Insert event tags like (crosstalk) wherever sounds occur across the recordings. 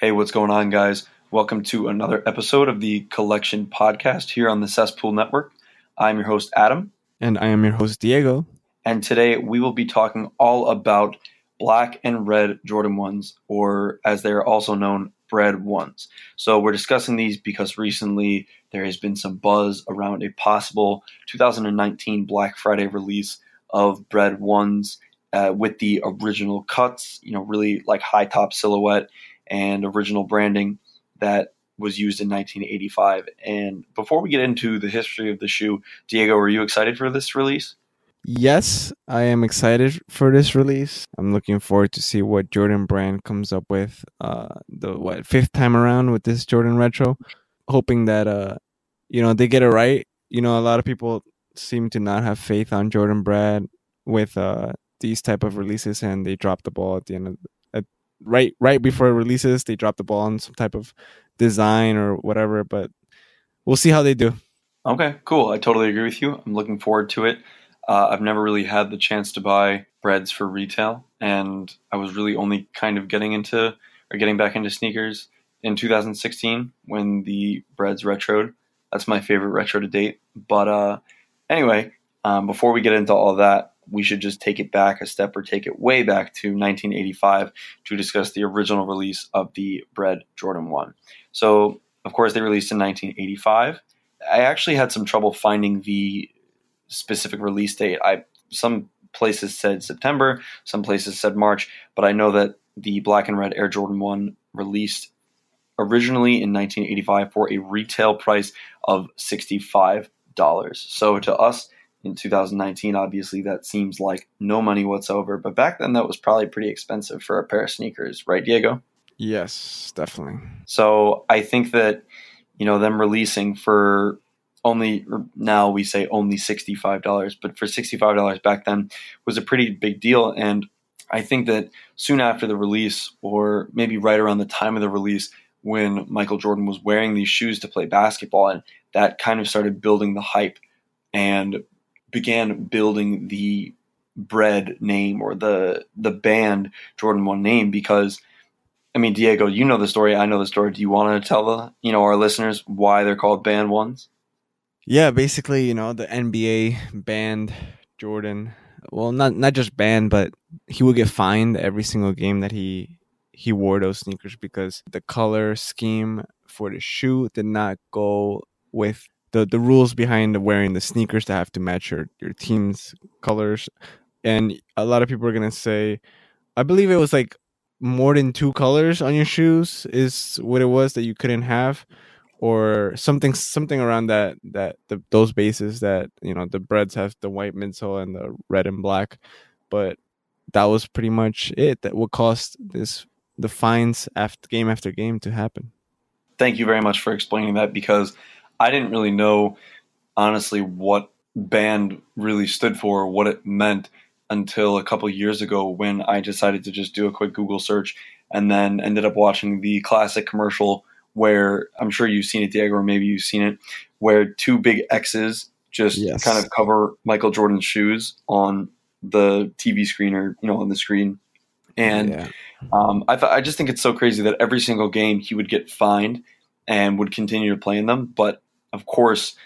Hey, what's going on, guys? Welcome to another episode of the Collection Podcast here on the Cesspool Network. I'm your host, Adam. And I am your host, Diego. And today we will be talking all about black and red Jordan 1s, or as they are also known, Bred 1s. So we're discussing these because recently there has been some buzz around a possible 2019 Black Friday release of Bred 1s uh, with the original cuts, you know, really like high top silhouette and original branding that was used in 1985. And before we get into the history of the shoe, Diego, are you excited for this release? Yes, I am excited for this release. I'm looking forward to see what Jordan Brand comes up with uh the what fifth time around with this Jordan retro. Hoping that uh you know they get it right. You know, a lot of people seem to not have faith on Jordan Brand with uh these type of releases and they drop the ball at the end of right right before it releases, they drop the ball on some type of design or whatever, but we'll see how they do. Okay, cool. I totally agree with you. I'm looking forward to it. Uh, I've never really had the chance to buy Breds for retail, and I was really only kind of getting into or getting back into sneakers in 2016 when the Breds retroed. That's my favorite retro to date. But uh, anyway, um, before we get into all that, we should just take it back a step or take it way back to 1985 to discuss the original release of the Bred Jordan 1. So, of course, they released in 1985. I actually had some trouble finding the specific release date. I some places said September, some places said March, but I know that the black and red Air Jordan 1 released originally in 1985 for a retail price of $65. So to us in 2019, obviously that seems like no money whatsoever, but back then that was probably pretty expensive for a pair of sneakers, right Diego? Yes, definitely. So I think that you know them releasing for only now we say only $65 but for $65 back then was a pretty big deal and i think that soon after the release or maybe right around the time of the release when michael jordan was wearing these shoes to play basketball and that kind of started building the hype and began building the Bred name or the the banned jordan 1 name because I mean, Diego, you know the story. I know the story. Do you want to tell the you know our listeners why they're called banned ones? Yeah, basically, you know, the NBA banned Jordan. Well, not not just banned, but he would get fined every single game that he he wore those sneakers because the color scheme for the shoe did not go with the the rules behind wearing the sneakers that have to match your your team's colors. And a lot of people are gonna say, I believe it was like more than two colors on your shoes is what it was that you couldn't have or something something around that that the, those bases that you know the Breds have the white midsole and the red and black but that was pretty much it that would cost this the fines after game after game to happen thank you very much for explaining that because i didn't really know honestly what banned really stood for what it meant until a couple years ago when i decided to just do a quick google search and then ended up watching the classic commercial where I'm sure you've seen it, Diego, or maybe you've seen it, where two big X's just yes. kind of cover Michael Jordan's shoes on the TV screen or you know on the screen. And yeah. um, I th- I just think it's so crazy that every single game he would get fined and would continue to play in them. But of course,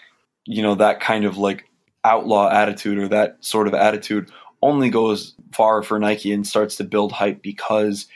you know that kind of like outlaw attitude or that sort of attitude only goes far for Nike and starts to build hype because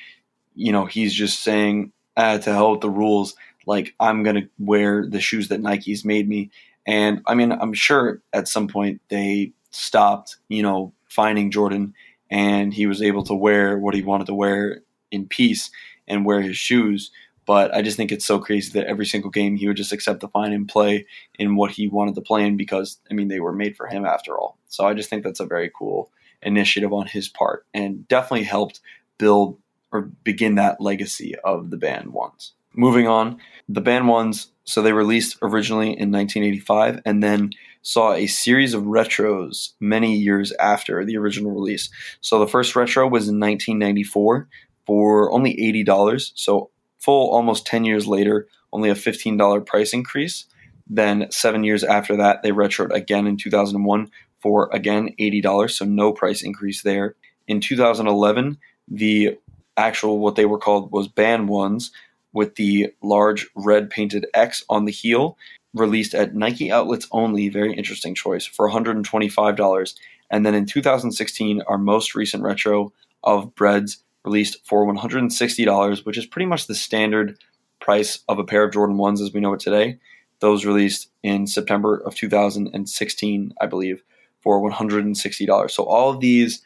you know he's just saying uh, to hell with the rules. Like I'm gonna wear the shoes that Nike's made me. And I mean, I'm sure at some point they stopped, you know, finding Jordan, and he was able to wear what he wanted to wear in peace and wear his shoes. But I just think it's so crazy that every single game he would just accept the fine and play in what he wanted to play in because I mean they were made for him after all. So I just think that's a very cool initiative on his part and definitely helped build or begin that legacy of the banned ones. Moving on, the banned ones, so they released originally in 1985 and then saw a series of retros many years after the original release. So the first retro was in 1994 for only $80. So full almost 10 years later, only a $15 price increase. Then seven years after that, they retroed again in 2001 for again $80, so no price increase there. In 2011, the actual what they were called was banned ones with the large red painted X on the heel, released at Nike outlets only. Very interesting choice for $125. And then in 2016, our most recent retro of Breds released for $160, which is pretty much the standard price of a pair of Jordan 1s as we know it today. Those released in September of 2016, I believe, for $160. So all of these,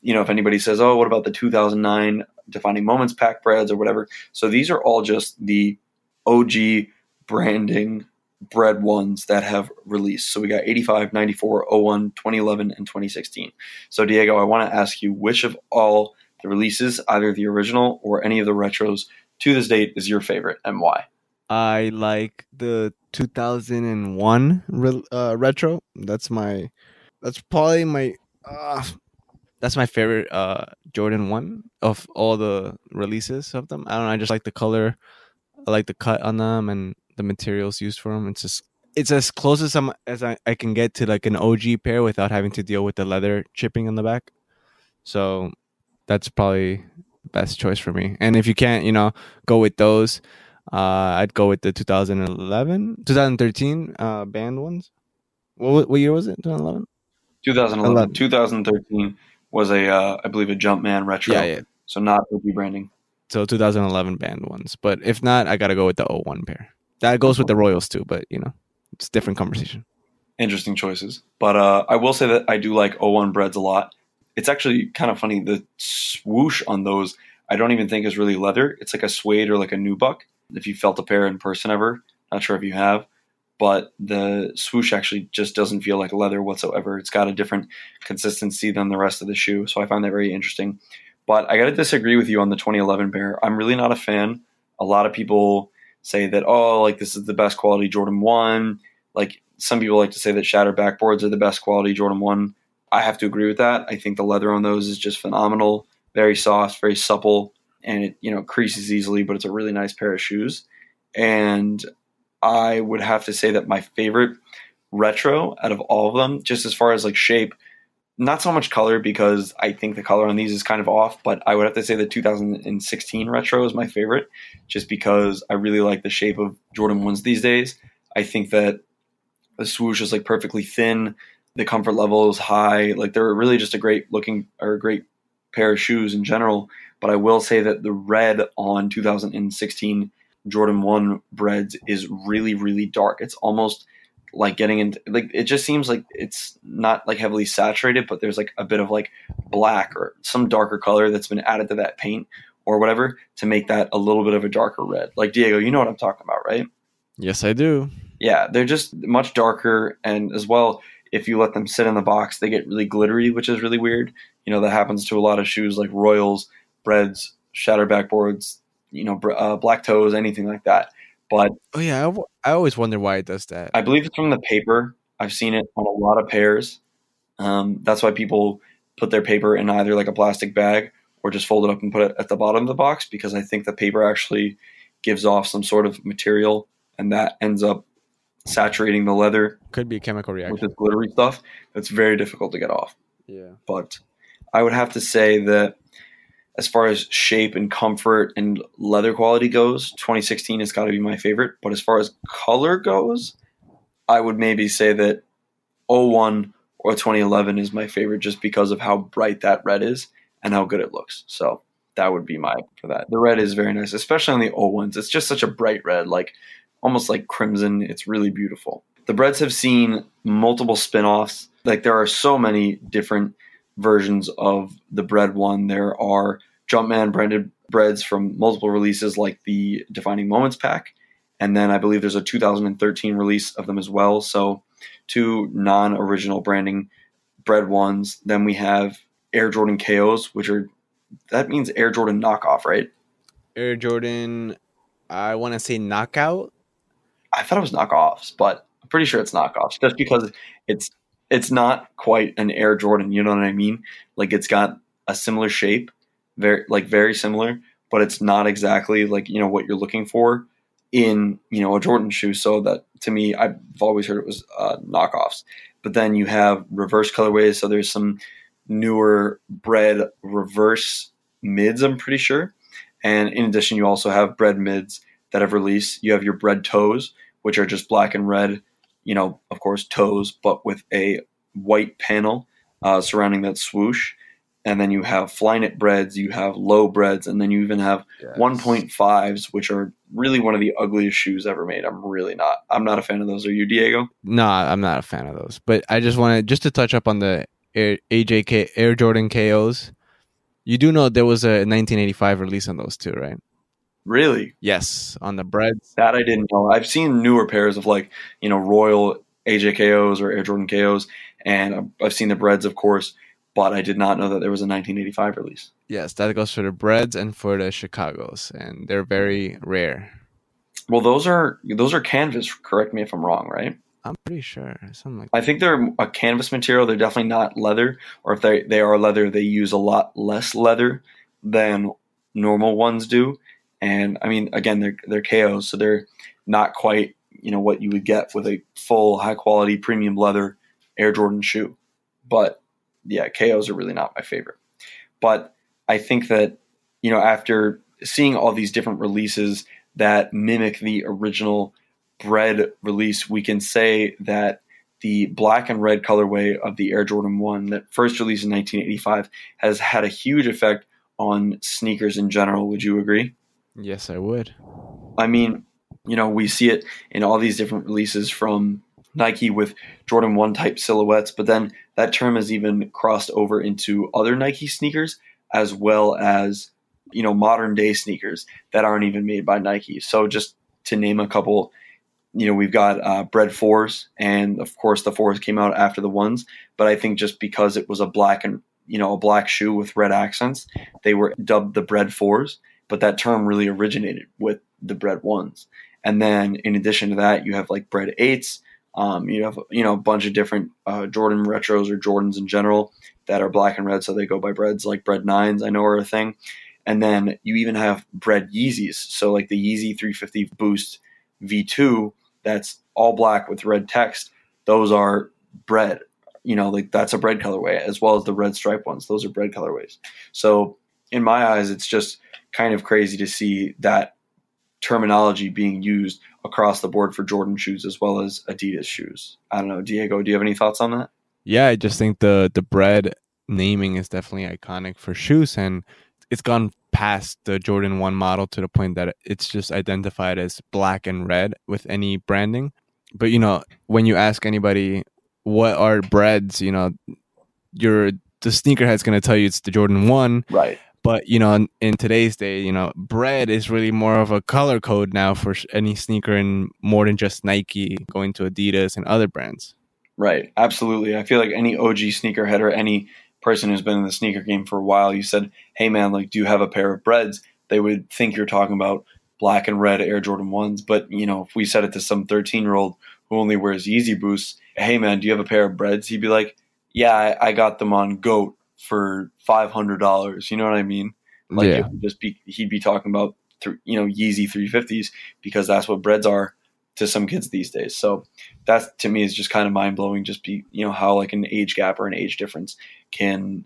you know, if anybody says, oh, what about the 2009 defining moments pack Breds or whatever? So these are all just the OG branding Bred ones that have released. So we got 85, 94, 01, 2011, and 2016. So Diego, I want to ask you which of all the releases, either the original or any of the retros to this date, is your favorite and why? I like the 2001 re- uh, retro. That's my, that's probably my, uh, that's my favorite uh, Jordan one of all the releases of them. I don't know. I just like the color. I like the cut on them and the materials used for them. It's just it's as close as I'm as I, I can get to like an OG pair without having to deal with the leather chipping on the back. So that's probably the best choice for me. And if you can't, you know, go with those, uh, I'd go with the 2011, 2013 uh, banned ones. What what year was it? 2011. 2011. 11. 2013 was a uh, I believe a Jumpman retro. Yeah, yeah. So not OG branding. So 2011 banned ones, but if not, I gotta go with the 01 pair. That goes with the Royals too, but you know, it's a different conversation. Interesting choices. But uh, I will say that I do like 01 Breds a lot. It's actually kind of funny. The swoosh on those, I don't even think is really leather. It's like a suede or like a nubuck. If you felt a pair in person ever, not sure if you have, but the swoosh actually just doesn't feel like leather whatsoever. It's got a different consistency than the rest of the shoe. So I find that very interesting. But I got to disagree with you on the 2011 pair. I'm really not a fan. A lot of people say that oh like this is the best quality Jordan 1 like some people like to say that shattered backboards are the best quality Jordan 1 I have to agree with that. I think the leather on those is just phenomenal. Very soft very supple and it you know creases easily but it's a really nice pair of shoes. And I would have to say that my favorite retro out of all of them just as far as like shape not so much color because I think the color on these is kind of off, but I would have to say the 2016 retro is my favorite just because I really like the shape of Jordan 1s these days. I think that the swoosh is like perfectly thin, the comfort level is high. Like they're really just a great looking or a great pair of shoes in general. But I will say that the red on 2016 Jordan 1 breads is really, really dark. It's almost like getting into like it just seems like it's not like heavily saturated but there's like a bit of like black or some darker color that's been added to that paint or whatever to make that a little bit of a darker red like diego you know what i'm talking about right yes i do yeah they're just much darker and as well if you let them sit in the box they get really glittery which is really weird you know that happens to a lot of shoes like royals Breds shatter backboards you know uh, black toes anything like that but oh yeah, I, w- I always wonder why it does that. I believe it's from the paper. I've seen it on a lot of pairs. Um, that's why people put their paper in either like a plastic bag or just fold it up and put it at the bottom of the box because I think the paper actually gives off some sort of material and that ends up saturating the leather. Could be a chemical reaction with this glittery stuff. That's very difficult to get off. Yeah, but I would have to say that as far as shape and comfort and leather quality goes, 2016 has got to be my favorite. But as far as color goes, I would maybe say that 01 or 2011 is my favorite just because of how bright that red is and how good it looks. So that would be my for that. The red is very nice, especially on the 01s. It's just such a bright red, like almost like crimson. It's really beautiful. The Breds have seen multiple spin-offs. Like there are so many different versions of the Bred one. There are Jumpman branded Breds from multiple releases, like the Defining Moments pack, and then I believe there's a 2013 release of them as well. So two non-original branding Bred ones. Then we have Air Jordan KOs, which are that means Air Jordan knockoff, right? Air Jordan, I want to say knockout. I thought it was knockoffs, but I'm pretty sure it's knockoffs, just because it's it's not quite an Air Jordan. You know what I mean? Like it's got a similar shape, very like very similar, but it's not exactly like you know what you're looking for in you know a Jordan shoe. So that to me, I've always heard it was uh, knockoffs. But then you have reverse colorways. So there's some newer Bred reverse mids. I'm pretty sure. And in addition, you also have Bred mids that have released. You have your Bred toes, which are just black and red, you know, of course, toes, but with a white panel uh, surrounding that swoosh. And then you have Flyknit Breds, you have low Breds, and then you even have Yes. 1.5s, which are really one of the ugliest shoes ever made. I'm really not. I'm not a fan of those. Are you, Diego? No, I'm not a fan of those. But I just wanted just to touch up on the Air, AJK Air Jordan KOs. You do know there was a 1985 release on those too, right? Really? Yes, on the Breds. That I didn't know. I've seen newer pairs of like, you know, Royal AJKOs or Air Jordan KOs, and I've- seen the Breds, of course, but I did not know that there was a 1985 release. Yes, that goes for the Breds and for the Chicago's, and they're very rare. Well, those are those are canvas. Correct me if I'm wrong, right? I'm pretty sure something like I think they're a canvas material. They're definitely not leather, or if they they are leather, they use a lot less leather than normal ones do. And I mean, again, they're they're KOs, so they're not quite you know what you would get with a full high quality premium leather Air Jordan shoe. But yeah, KOs are really not my favorite. But I think that you know after seeing all these different releases that mimic the original Bred release, we can say that the black and red colorway of the Air Jordan 1 that first released in 1985 has had a huge effect on sneakers in general. Would you agree? Yes, I would. I mean, you know, we see it in all these different releases from Nike with Jordan 1 type silhouettes, but then that term has even crossed over into other Nike sneakers as well as, you know, modern day sneakers that aren't even made by Nike. So just to name a couple, you know, we've got uh, Bred Fours, and of course the fours came out after the ones. But I think just because it was a black and you know a black shoe with red accents, they were dubbed the Bred Fours. But that term really originated with the Bred Ones. And then in addition to that, you have like Bred Eights. Um, you have you know a bunch of different uh, Jordan retros or Jordans in general that are black and red, so they go by Breds like Bred Nines. I know are a thing. And then you even have Bred Yeezys, so like the Yeezy 350 Boost V2 that's all black with red text, those are Bred. You know, like that's a Bred colorway, as well as the red stripe ones. Those are Bred colorways. So, in my eyes, it's just kind of crazy to see that terminology being used across the board for Jordan shoes as well as Adidas shoes. I don't know, Diego, do you have any thoughts on that? Yeah, I just think the the Bred naming is definitely iconic for shoes, and it's gone past the Jordan One model to the point that it's just identified as black and red with any branding. But you know, when you ask anybody what are Breds, you know, you're the sneakerhead's going to tell you it's the Jordan One. Right. But you know, in, in today's day, you know, Bred is really more of a color code now for any sneaker, and more than just Nike going to Adidas and other brands. Right. Absolutely. I feel like any OG sneakerhead or any person who's been in the sneaker game for a while, you said, "Hey man, like, do you have a pair of Breds?" They would think you're talking about black and red Air Jordan ones. But you know, if we said it to some 13 year old who only wears Yeezy Boosts, "Hey man, do you have a pair of Breds?" He'd be like, "Yeah, I, I got them on Goat for five hundred dollars." You know what I mean? Like, yeah. just be he'd be talking about th- you know Yeezy 350s because that's what Breds are to some kids these days. So that to me is just kind of mind blowing. Just be you know how like an age gap or an age difference can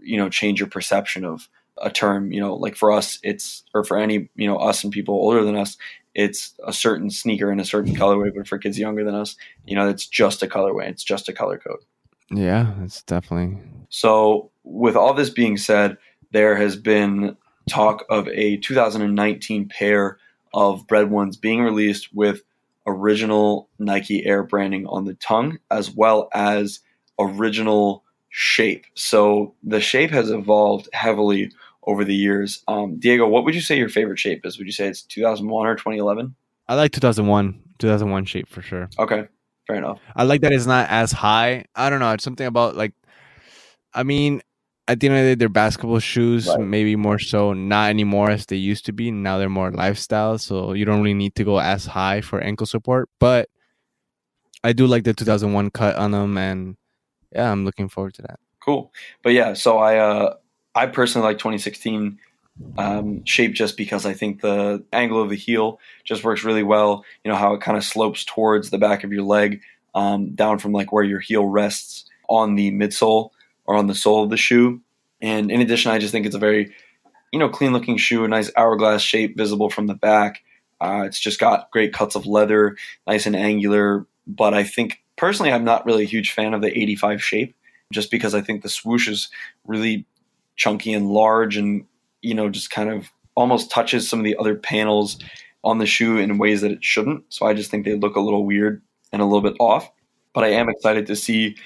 you know change your perception of a term. You know, like for us, it's or for any you know us and people older than us, it's a certain sneaker in a certain colorway. But for kids younger than us, you know, it's just a colorway. It's just a color code. Yeah, it's definitely So, with all this being said, there has been talk of a 2019 pair of Bred ones being released with original Nike Air branding on the tongue, as well as original shape. So, the shape has evolved heavily over the years. Um, Diego, what would you say your favorite shape is? Would you say it's 2001 or 2011? I like 2001, 2001 shape for sure. Okay, fair enough. I like that it's not as high. I don't know. It's something about like, I mean, at the end of the day, they're basketball shoes, Right. maybe more so, not anymore as they used to be. Now they're more lifestyle, so you don't really need to go as high for ankle support. But I do like the 2001 cut on them, and yeah, I'm looking forward to that. Cool. But yeah, so I uh I personally like 2016 um, shape just because I think the angle of the heel just works really well. You know how it kind of slopes towards the back of your leg, um, down from like where your heel rests on the midsole or on the sole of the shoe. And in addition, I just think it's a very you know, clean looking shoe, a nice hourglass shape visible from the back. Uh, it's just got great cuts of leather, nice and angular. But I think personally, I'm not really a huge fan of the 85 shape, just because I think the swoosh is really chunky and large, and you know, just kind of almost touches some of the other panels on the shoe in ways that it shouldn't. So I just think they look a little weird and a little bit off. But I am excited to see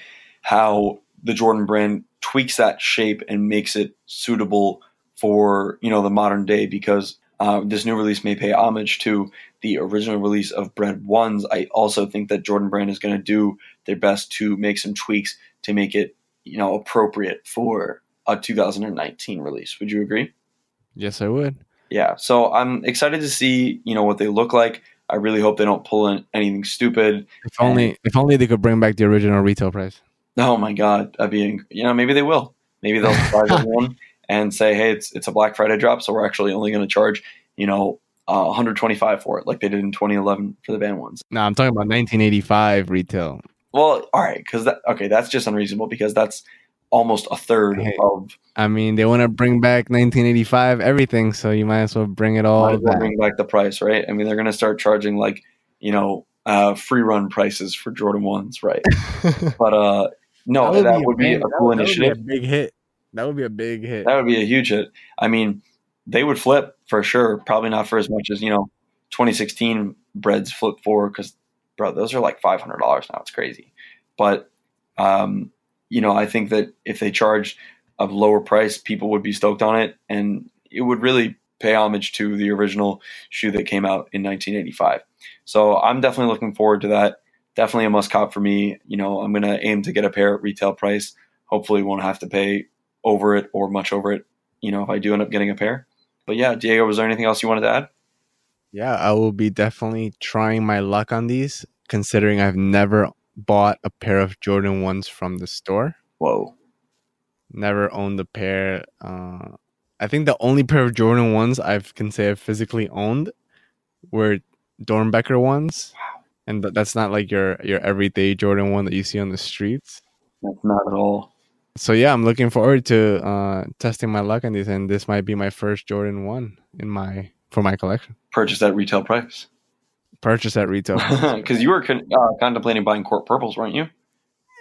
how the Jordan brand tweaks that shape and makes it suitable for you know the modern day because uh, this new release may pay homage to the original release of Bred Ones. I also think that Jordan Brand is going to do their best to make some tweaks to make it you know appropriate for a 2019 release. Would you agree? Yes, I would. Yeah, so I'm excited to see you know what they look like. I really hope they don't pull in anything stupid. If only, and, if only they could bring back the original retail price. Oh my god, that'd be you know maybe they will. Maybe they'll (laughs) surprise everyone and say, hey, it's it's a Black Friday drop, so we're actually only going to charge you know uh, 125 for it, like they did in 2011 for the van ones. No, I'm talking about 1985 retail. Well, all right, because that okay, that's just unreasonable because that's almost a third hey, of. I mean, they want to bring back 1985 everything, so you might as well bring it all. Might back. Bring back the price, right? I mean, they're going to start charging like you know uh, free run prices for Jordan ones, right? (laughs) but uh, no, that would, that be, would be, a cool that initiative. Would be a big hit. That would be a big hit. That would be a huge hit. I mean, they would flip for sure. Probably not for as much as you know 2016 Breds flip for because bro, those are like five hundred dollars now. It's crazy, but um, you know I think that if they charged a lower price, people would be stoked on it, and it would really pay homage to the original shoe that came out in 1985. So I'm definitely looking forward to that. Definitely a must cop for me. You know, I'm going to aim to get a pair at retail price. Hopefully, won't have to pay over it or much over it. You know, if I do end up getting a pair. But yeah, Diego, was there anything else you wanted to add? Yeah, I will be definitely trying my luck on these, considering I've never bought a pair of Jordan ones from the store. Whoa. Never owned a pair. Uh, I think the only pair of Jordan ones I've can say I've physically owned were Doernbecher ones. Wow. And th- that's not like your your everyday Jordan one that you see on the streets. That's not at all so yeah, I'm looking forward to uh, testing my luck on these, and this might be my first Jordan one in my for my collection. Purchase at retail price. Purchase at retail because (laughs) you were con- uh, contemplating buying court purples, weren't you?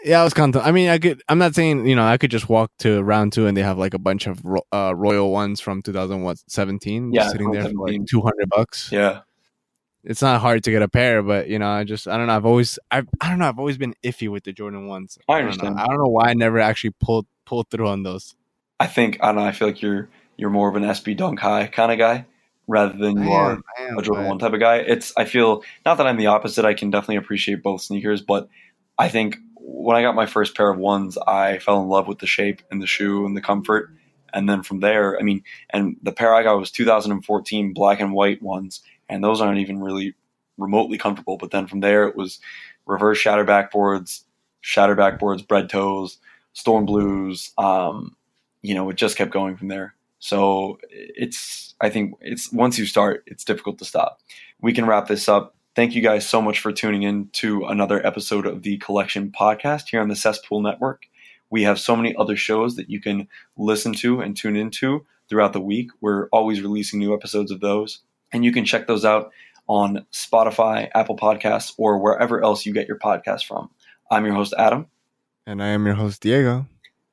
Yeah, I was contemplating. I mean, I could. I'm not saying you know I could just walk to round two and they have like a bunch of ro- uh, royal ones from 2017 yeah, sitting there for like 200 bucks. Yeah, it's not hard to get a pair, but you know, I just I don't know. I've always I I don't know. I've always been iffy with the Jordan ones. I understand. I don't know, I don't know why I never actually pulled pulled through on those. I think I don't know. I feel like you're you're more of an SB Dunk High kind of guy rather than you are am, a Jordan One type of guy. It's I feel not that I'm the opposite. I can definitely appreciate both sneakers, but I think when I got my first pair of ones, I fell in love with the shape and the shoe and the comfort. And then from there, I mean, and the pair I got was 2014 black and white ones, and those aren't even really remotely comfortable. But then from there, it was reverse shatter backboards, shatter backboards, Bred toes, storm blues. Um, you know, it just kept going from there. So it's, I think it's once you start, it's difficult to stop. We can wrap this up. Thank you guys so much for tuning in to another episode of the Collection Podcast here on the Cesspool Network. We have so many other shows that you can listen to and tune into throughout the week. We're always releasing new episodes of those, and you can check those out on Spotify, Apple Podcasts, or wherever else you get your podcast from. I'm your host, Adam. And I am your host, Diego.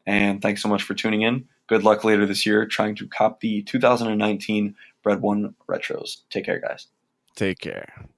And thanks so much for tuning in. Good luck later this year trying to cop the 2019 Bred One Retros. Take care, guys. Take care.